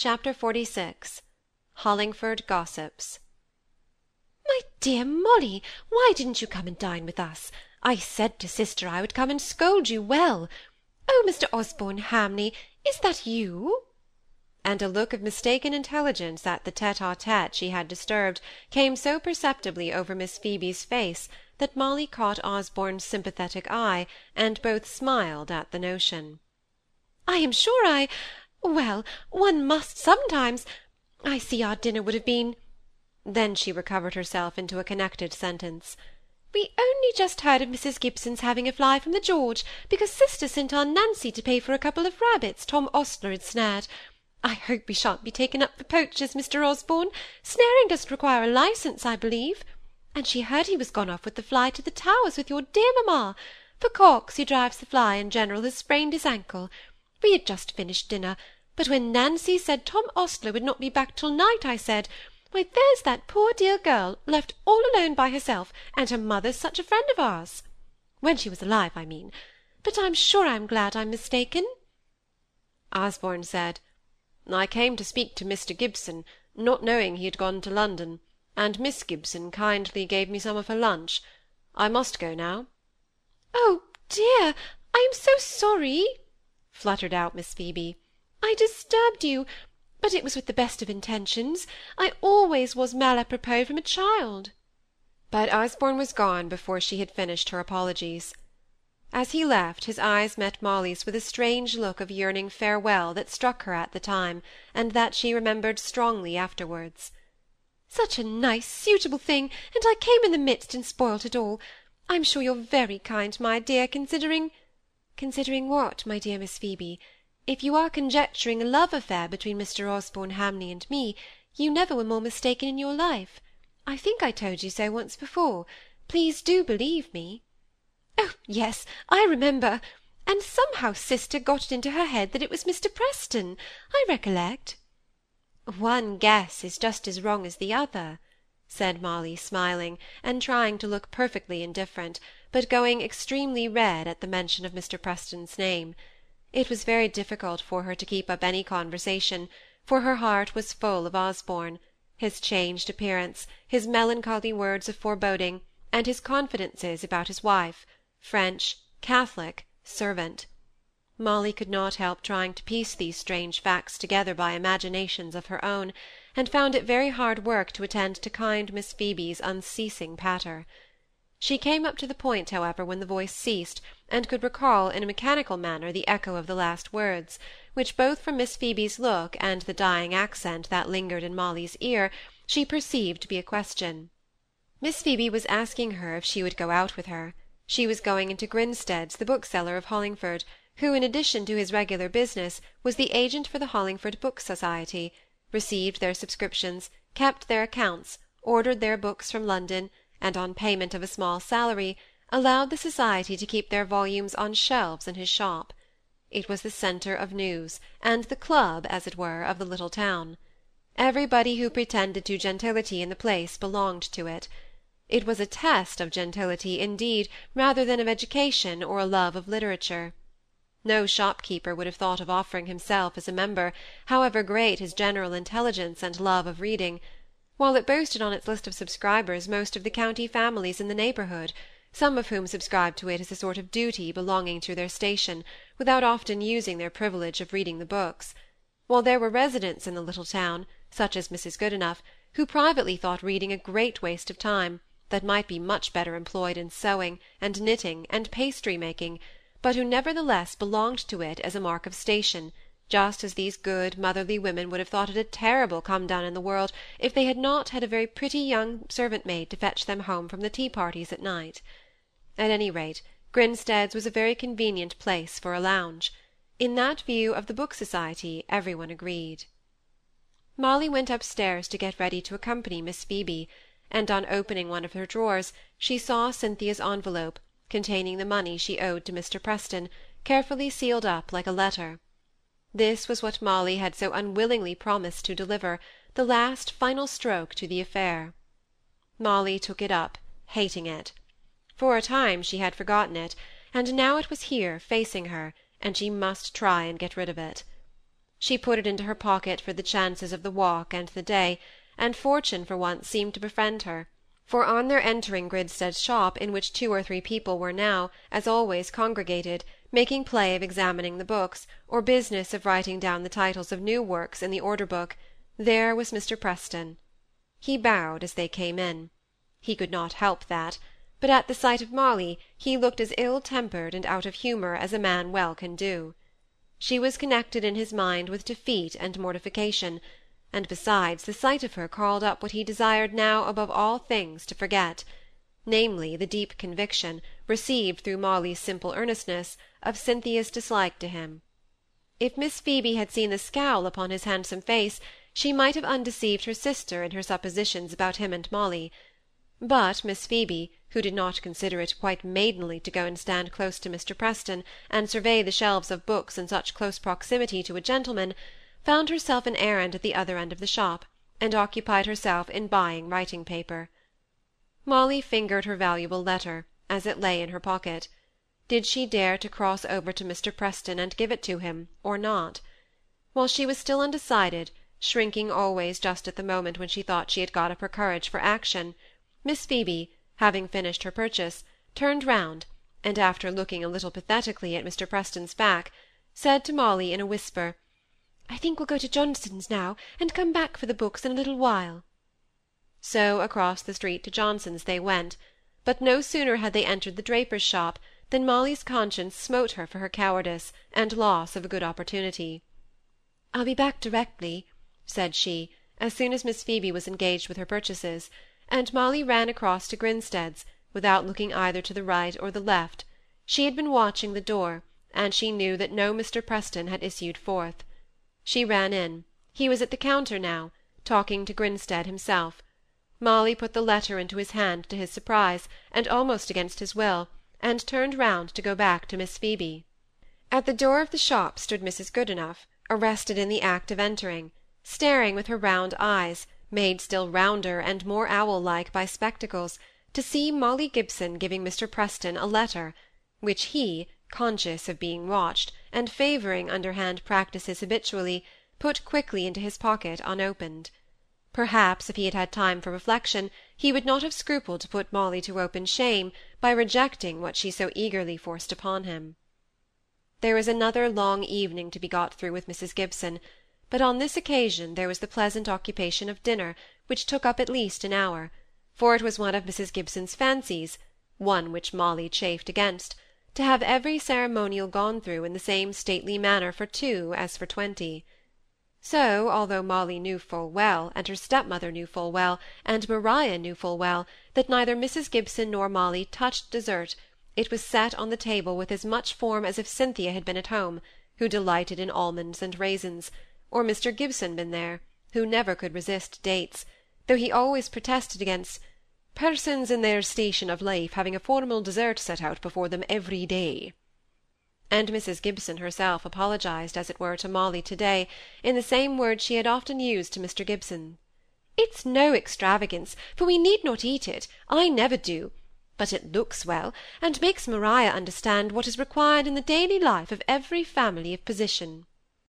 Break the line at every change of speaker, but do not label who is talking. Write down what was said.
Chapter XLVI Hollingford Gossips
My dear Molly, why didn't you come and dine with us? I said to sister I would come and scold you well. Oh, Mr. Osborne Hamley, is that you?
and a look of mistaken intelligence at the tete-a-tete she had disturbed came so perceptibly over Miss Phoebe's face that Molly caught Osborne's sympathetic eye, and both smiled at the notion.
I am sure I well, one must sometimes I see our dinner would have been
then she recovered herself into a connected sentence.
We only just heard of Mrs. Gibson's having a fly from the George, because sister sent our Nancy to pay for a couple of rabbits Tom Ostler had snared. I hope we shan't be taken up for poachers, Mr. Osborne. Snaring doesn't require a licence, I believe. And she heard he was gone off with the fly to the Towers with your dear mamma, for Cox, who drives the fly in general, has sprained his ankle. We had just finished dinner, but when Nancy said Tom Ostler would not be back till night, I said, why, there's that poor dear girl left all alone by herself, and her mother's such a friend of ours. When she was alive, I mean. But I'm sure I'm glad I'm mistaken.
Osborne said, I came to speak to Mr. Gibson, not knowing he had gone to London, and Miss Gibson kindly gave me some of her lunch. I must go now.
Oh, dear, I am so sorry fluttered out Miss Phoebe. I disturbed you, but it was with the best of intentions. I always was mal apropos from a child.
But Osborne was gone before she had finished her apologies. As he left, his eyes met Molly's with a strange look of yearning farewell that struck her at the time, and that she remembered strongly afterwards.
Such a nice, suitable thing, and I came in the midst and spoilt it all. I'm sure you're very kind, my dear, considering Considering what, my dear Miss Phoebe? If you are conjecturing a love affair between Mr. Osborne Hamley and me, you never were more mistaken in your life. I think I told you so once before. Please do believe me. Oh, yes, I remember. And somehow sister got it into her head that it was Mr. Preston. I recollect.
One guess is just as wrong as the other, said Molly, smiling, and trying to look perfectly indifferent, but going extremely red at the mention of Mr. Preston's name. It was very difficult for her to keep up any conversation, for her heart was full of Osborne, his changed appearance, his melancholy words of foreboding, and his confidences about his wife, French, Catholic, servant. Molly could not help trying to piece these strange facts together by imaginations of her own, and found it very hard work to attend to kind Miss Phoebe's unceasing patter. She came up to the point, however, when the voice ceased, and could recall in a mechanical manner the echo of the last words, which both from Miss Phoebe's look and the dying accent that lingered in Molly's ear, she perceived to be a question. Miss Phoebe was asking her if she would go out with her. She was going into Grinstead's, the bookseller of Hollingford, who, in addition to his regular business, was the agent for the Hollingford Book Society, received their subscriptions, kept their accounts, ordered their books from London, and on payment of a small salary, allowed the society to keep their volumes on shelves in his shop. It was the centre of news, and the club, as it were, of the little town. Everybody who pretended to gentility in the place belonged to it. It was a test of gentility, indeed, rather than of education or a love of literature. No shopkeeper would have thought of offering himself as a member, however great his general intelligence and love of reading, while it boasted on its list of subscribers most of the county families in the neighbourhood, some of whom subscribed to it as a sort of duty belonging to their station, without often using their privilege of reading the books; while there were residents in the little town, such as Mrs. Goodenough, who privately thought reading a great waste of time, that might be much better employed in sewing, and knitting, and pastry making, but who nevertheless belonged to it as a mark of station just as these good motherly women would have thought it a terrible come down in the world if they had not had a very pretty young servant maid to fetch them home from the tea parties at night. At any rate, Grinstead's was a very convenient place for a lounge. In that view of the book society every one agreed. Molly went upstairs to get ready to accompany Miss Phoebe, and on opening one of her drawers she saw Cynthia's envelope, containing the money she owed to Mr. Preston, carefully sealed up like a letter. This was what Molly had so unwillingly promised to deliver, the last final stroke to the affair. Molly took it up, hating it. For a time she had forgotten it, and now it was here, facing her, and she must try and get rid of it. She put it into her pocket for the chances of the walk and the day, and fortune for once seemed to befriend her, for on their entering Grinstead's shop, in which two or three people were now, as always, congregated, making play of examining the books, or business of writing down the titles of new works in the order book, there was Mr. Preston. He bowed as they came in. He could not help that, but at the sight of Molly he looked as ill-tempered and out of humour as a man well can do. She was connected in his mind with defeat and mortification, and besides, the sight of her called up what he desired now above all things to forget namely, the deep conviction, received through Molly's simple earnestness, of Cynthia's dislike to him. If Miss Phoebe had seen the scowl upon his handsome face, she might have undeceived her sister in her suppositions about him and Molly. But Miss Phoebe, who did not consider it quite maidenly to go and stand close to Mr. Preston, and survey the shelves of books in such close proximity to a gentleman, found herself an errand at the other end of the shop, and occupied herself in buying writing paper. Molly fingered her valuable letter, as it lay in her pocket. Did she dare to cross over to Mr. Preston and give it to him, or not? While she was still undecided, shrinking always just at the moment when she thought she had got up her courage for action, Miss Phoebe, having finished her purchase, turned round, and after looking a little pathetically at Mr. Preston's back, said to Molly in a whisper, I think we'll go to Johnson's now, and come back for the books in a little while. So across the street to Johnson's they went, but no sooner had they entered the draper's shop than Molly's conscience smote her for her cowardice and loss of a good opportunity. I'll be back directly, said she, as soon as Miss Phoebe was engaged with her purchases, and Molly ran across to Grinstead's, without looking either to the right or the left. She had been watching the door, and she knew that no Mr. Preston had issued forth. She ran in. He was at the counter now, talking to Grinstead himself. Molly put the letter into his hand to his surprise, and almost against his will, and turned round to go back to Miss Phoebe. At the door of the shop stood Mrs. Goodenough, arrested in the act of entering, staring with her round eyes, made still rounder and more owl-like by spectacles, to see Molly Gibson giving Mr. Preston a letter, which he, conscious of being watched, and favouring underhand practices habitually, put quickly into his pocket unopened. Perhaps if he had had time for reflection, he would not have scrupled to put Molly to open shame by rejecting what she so eagerly forced upon him. There was another long evening to be got through with Mrs. Gibson, but on this occasion there was the pleasant occupation of dinner, which took up at least an hour, for it was one of Mrs. Gibson's fancies, one which Molly chafed against, to have every ceremonial gone through in the same stately manner for two as for twenty. So, although Molly knew full well, and her stepmother knew full well, and Maria knew full well, that neither Mrs. Gibson nor Molly touched dessert, it was set on the table with as much form as if Cynthia had been at home, who delighted in almonds and raisins, or Mr. Gibson been there, who never could resist dates, though he always protested against persons in their station of life having a formal dessert set out before them every day and Mrs. Gibson herself apologized, as it were, to Molly to-day, in the same words she had often used to Mr. Gibson. "It's no extravagance, for we need not eat it, I never do, but it looks well, and makes Maria understand what is required in the daily life of every family of position."